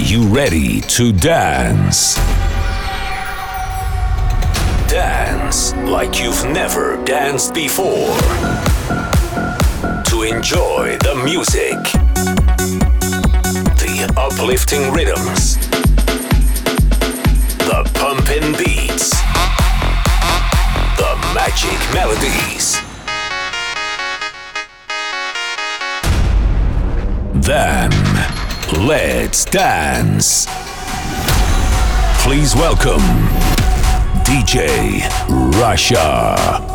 you ready to dance? Dance like you've never danced before. To enjoy the music, the uplifting rhythms, the pumping beats, the magic melodies. Then, let's dance. Please welcome DJ Russia.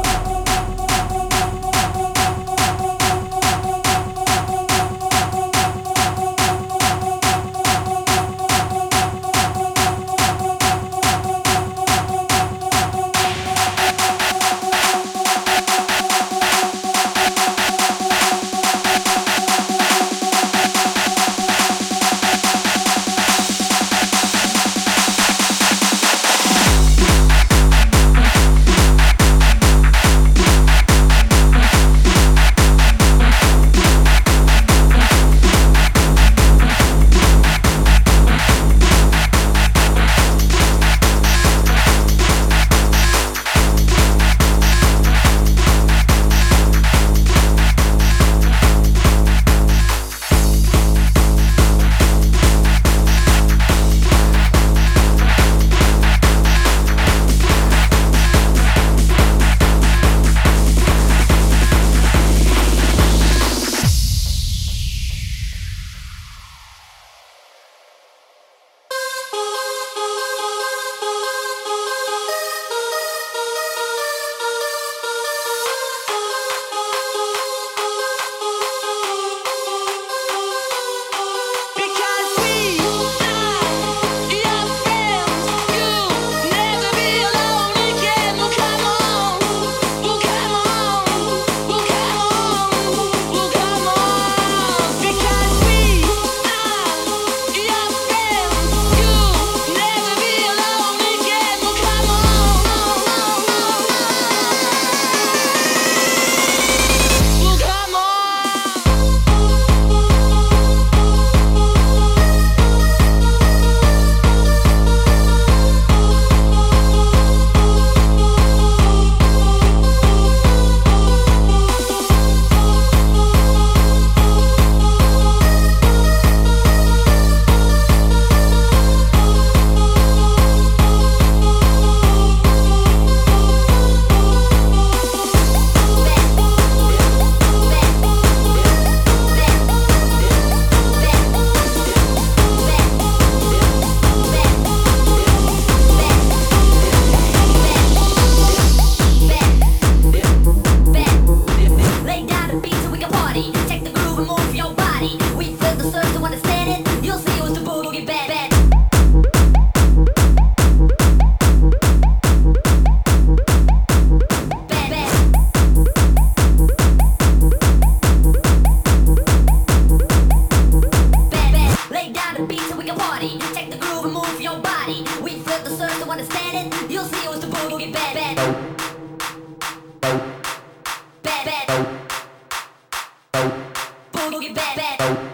bad, bad.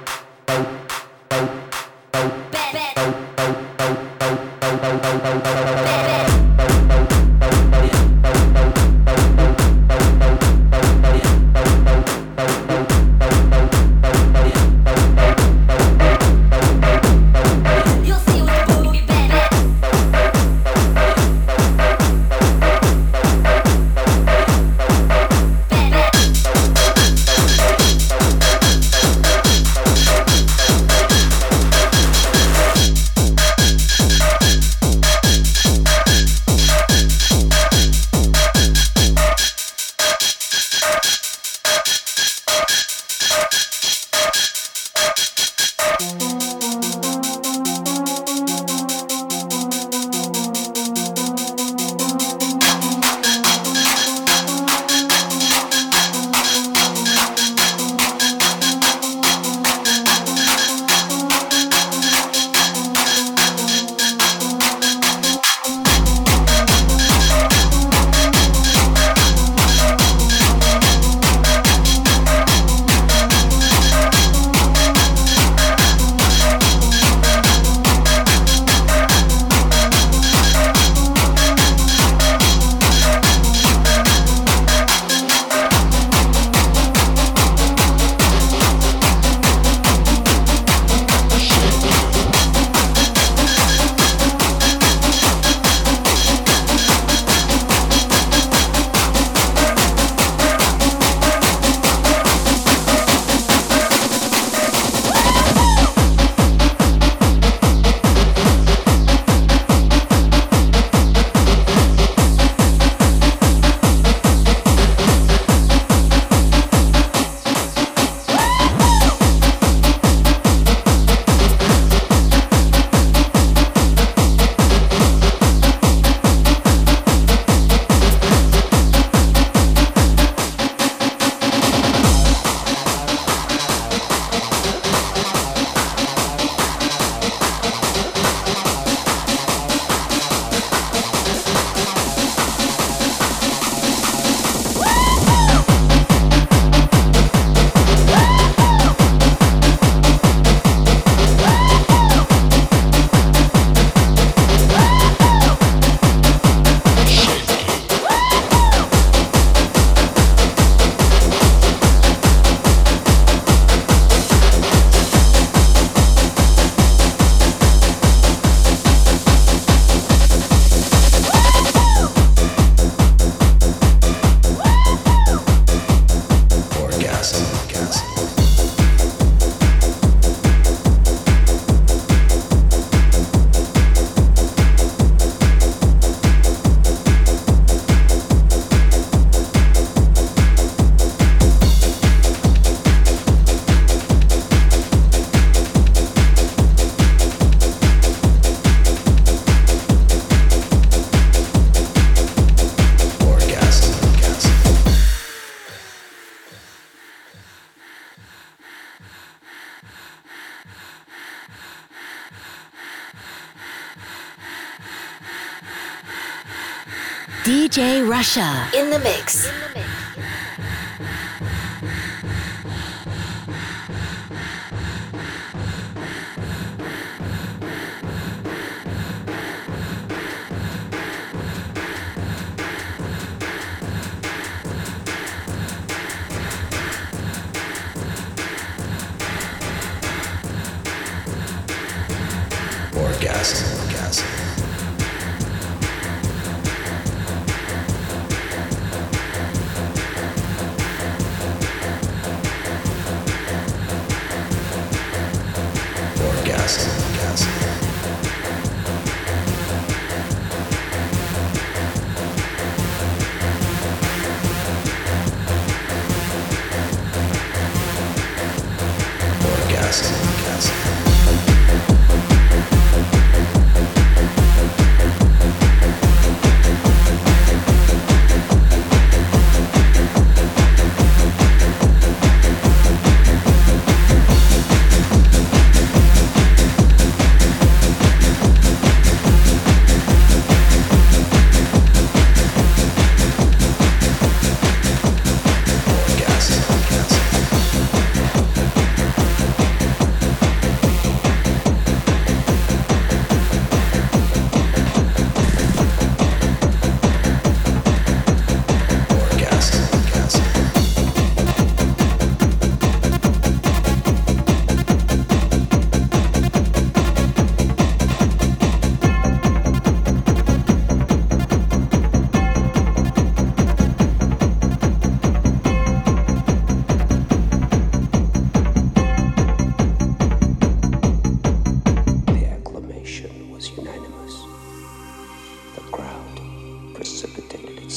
In the mix.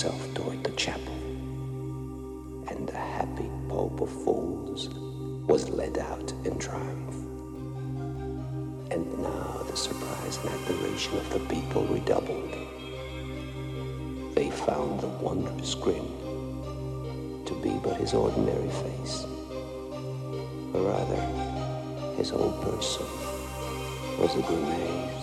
himself toward the chapel, and the happy Pope of Fools was led out in triumph. And now the surprise and admiration of the people redoubled. They found the wondrous grin to be but his ordinary face, or rather, his whole person was a grimace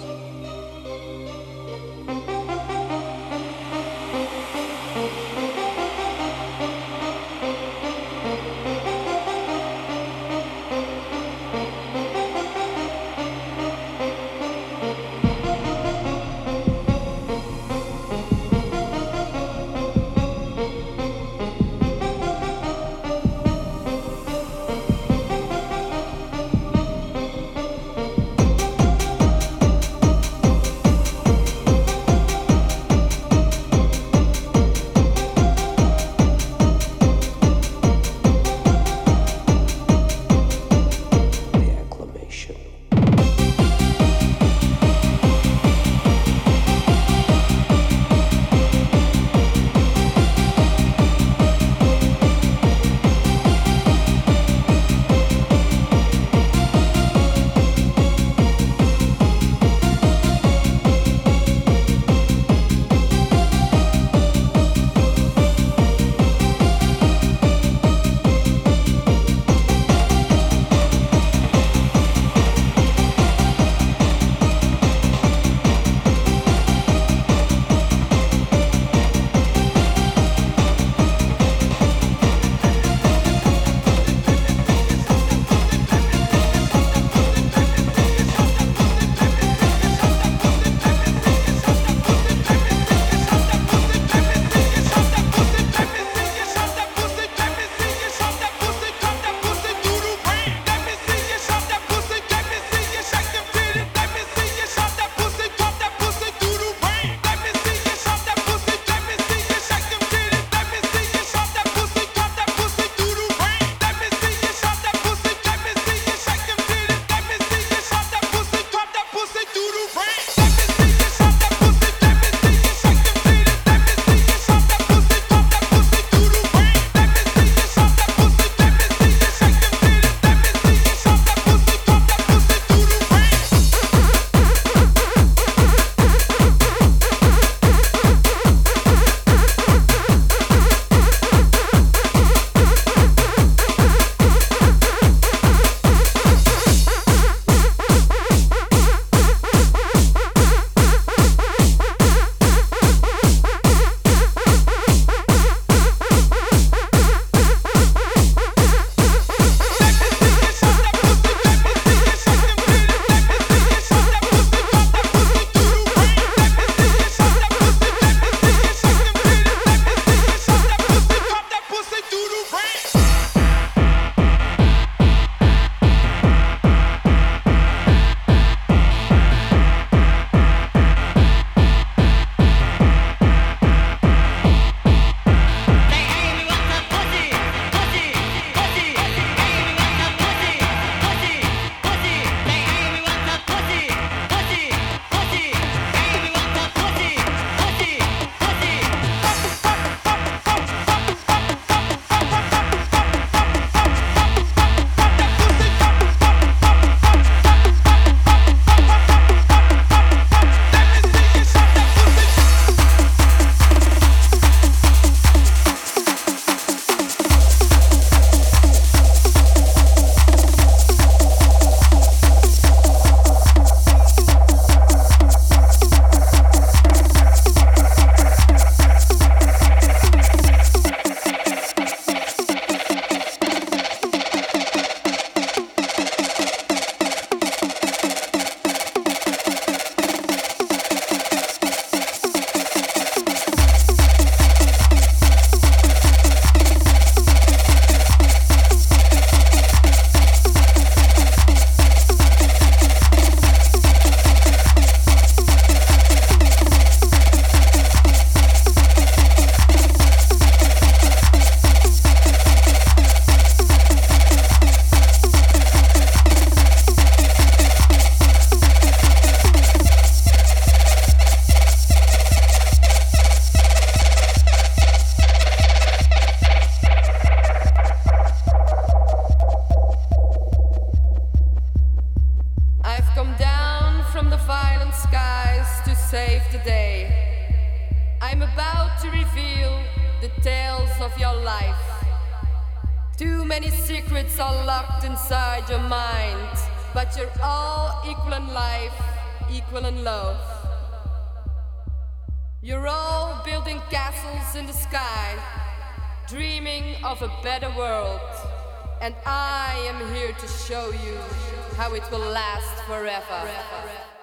forever.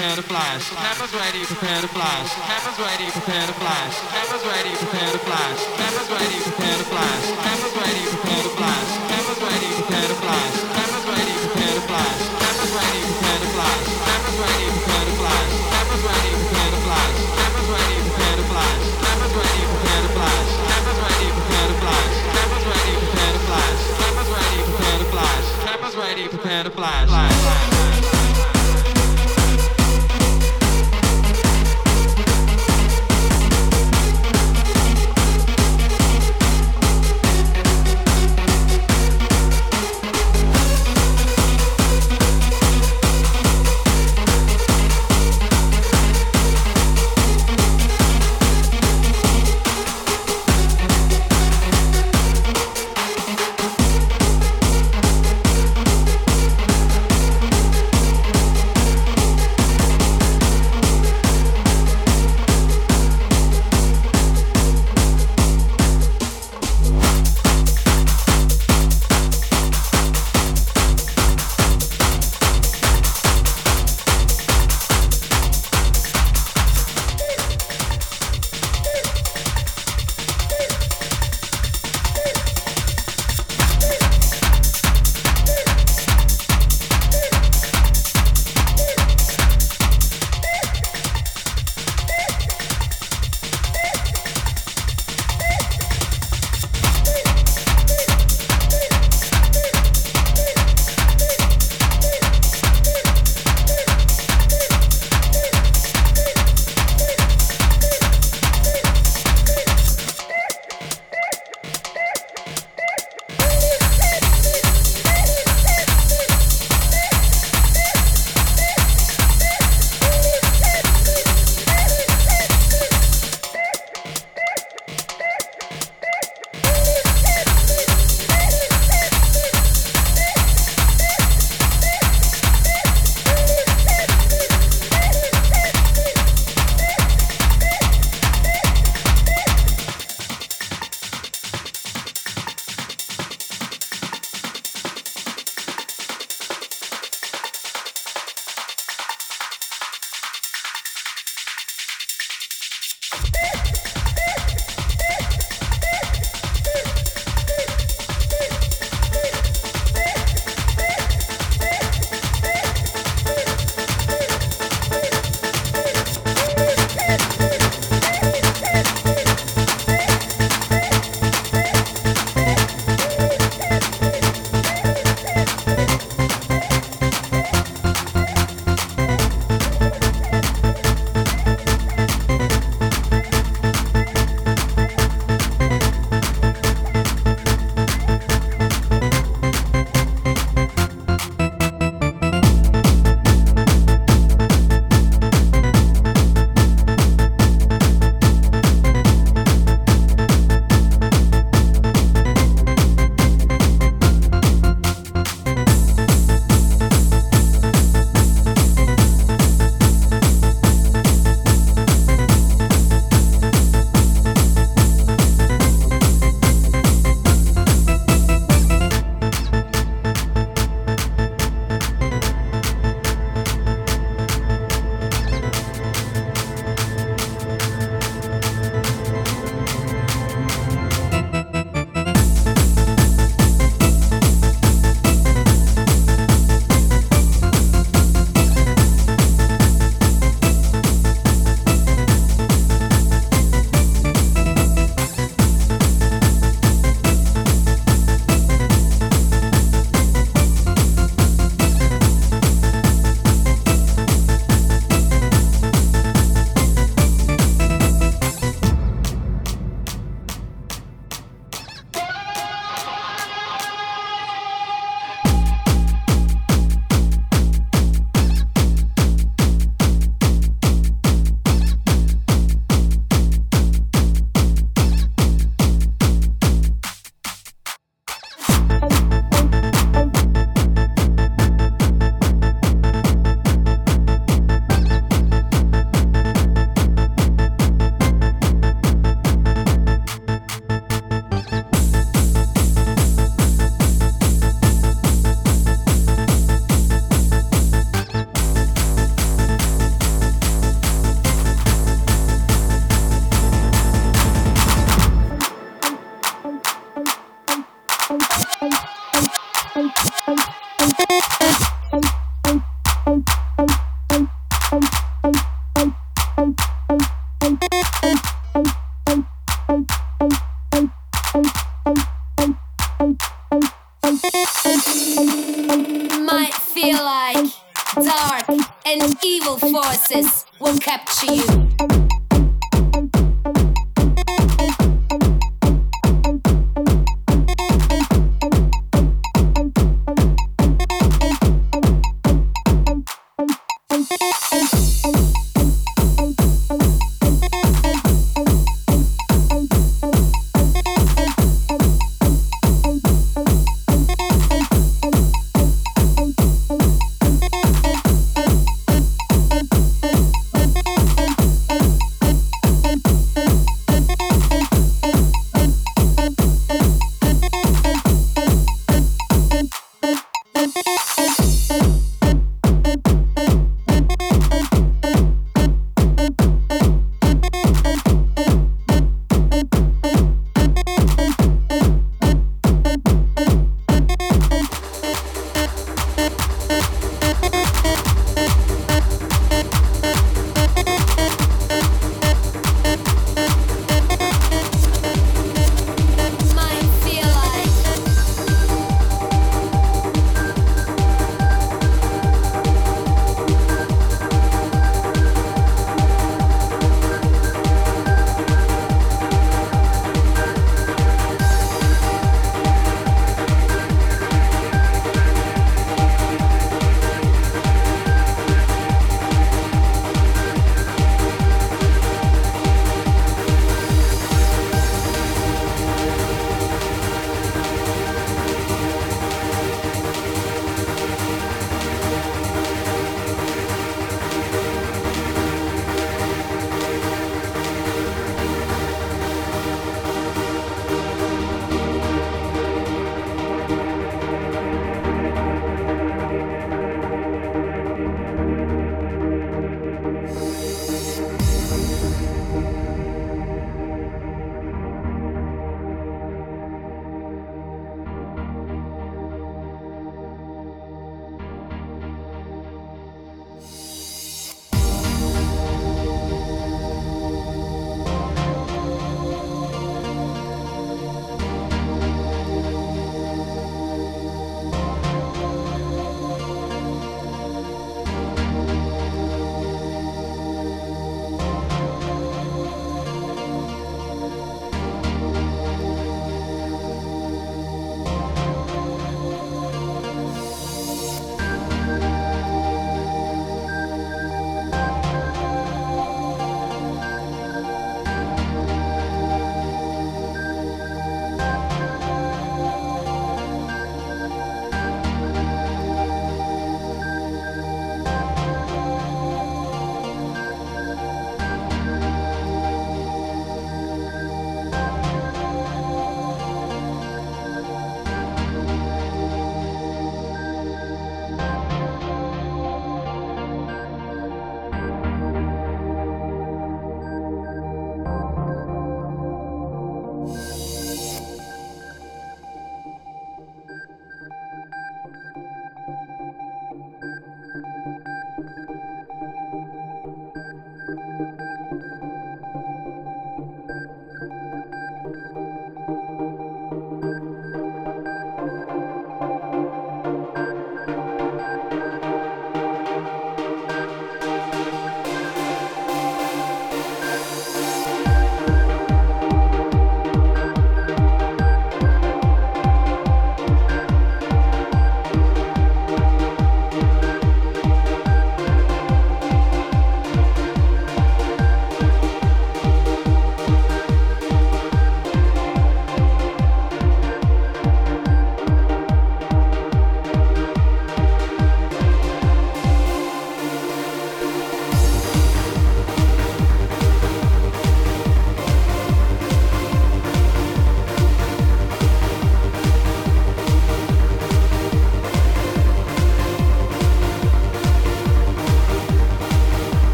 Prepare to flash. Cameras ready, prepare to flash. Cameras ready, prepare to flash. Cameras ready, prepare to flash. Cameras ready, prepare to flash. Cameras ready, prepare to flash.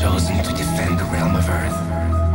Chosen to defend the realm of Earth.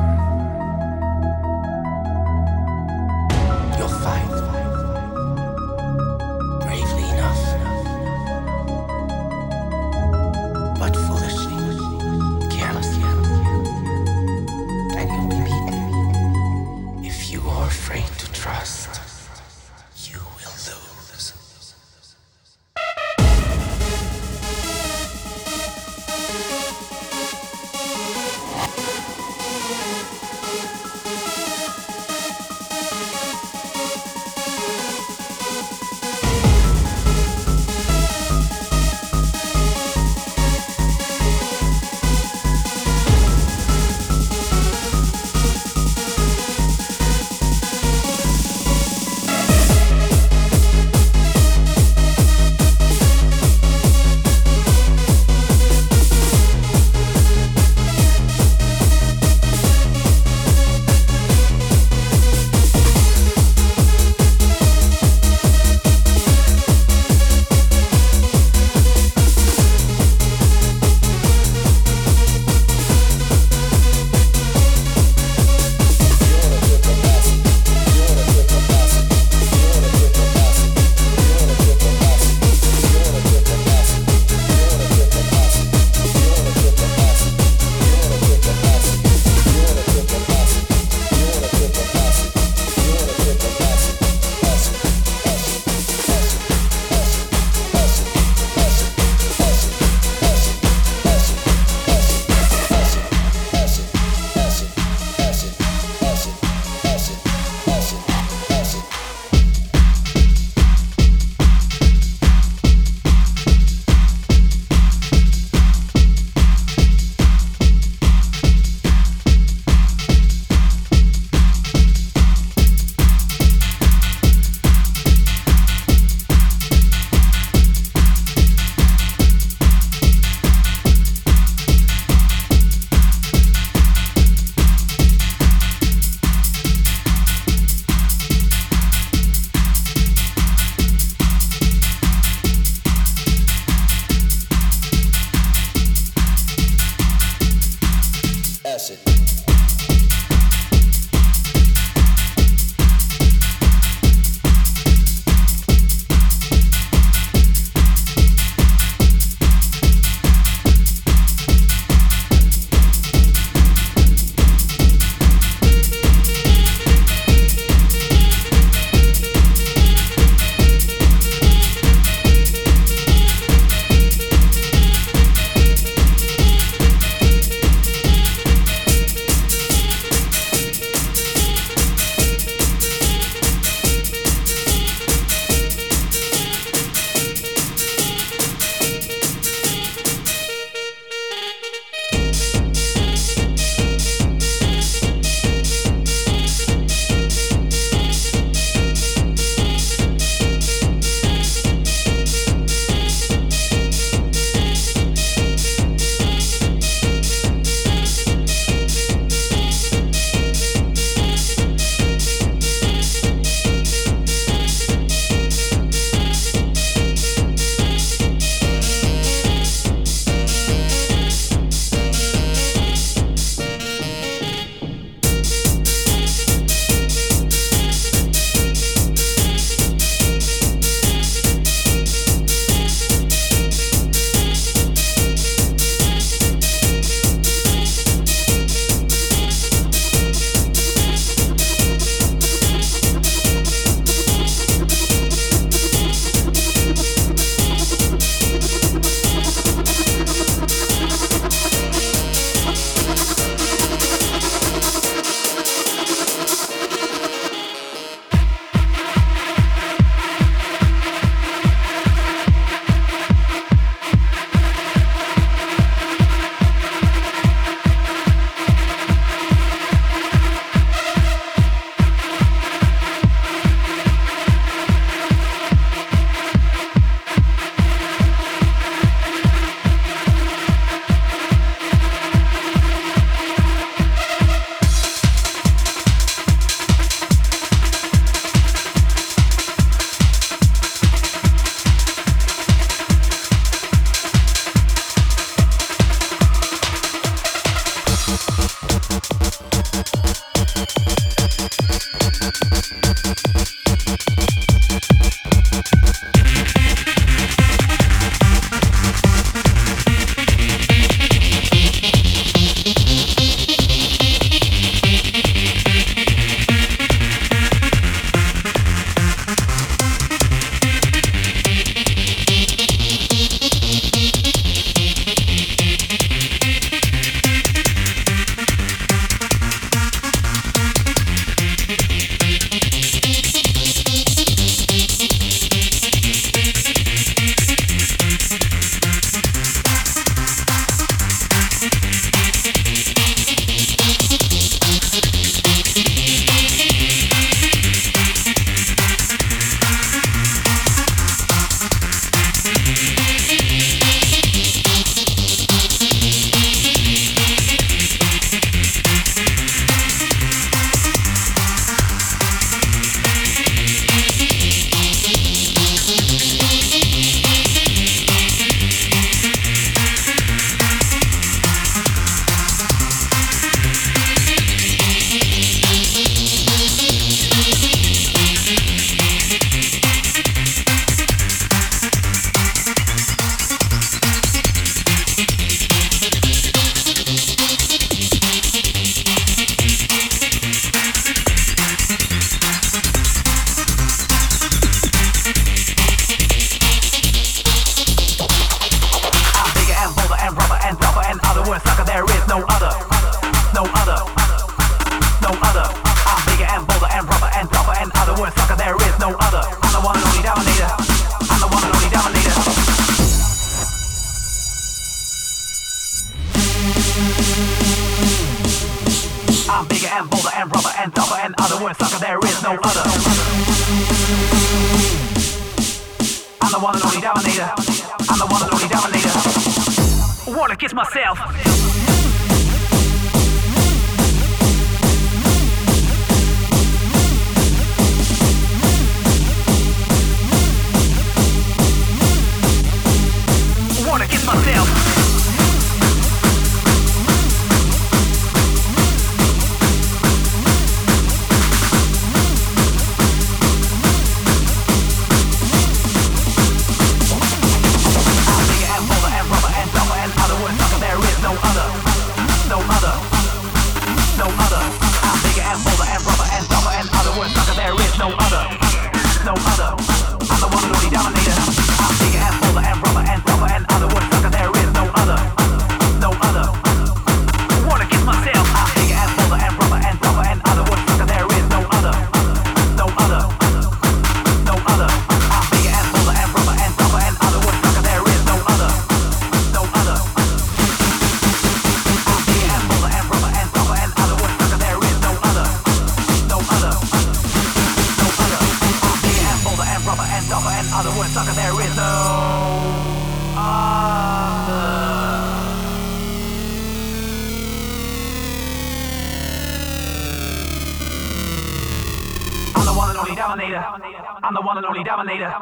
The one and only dominator.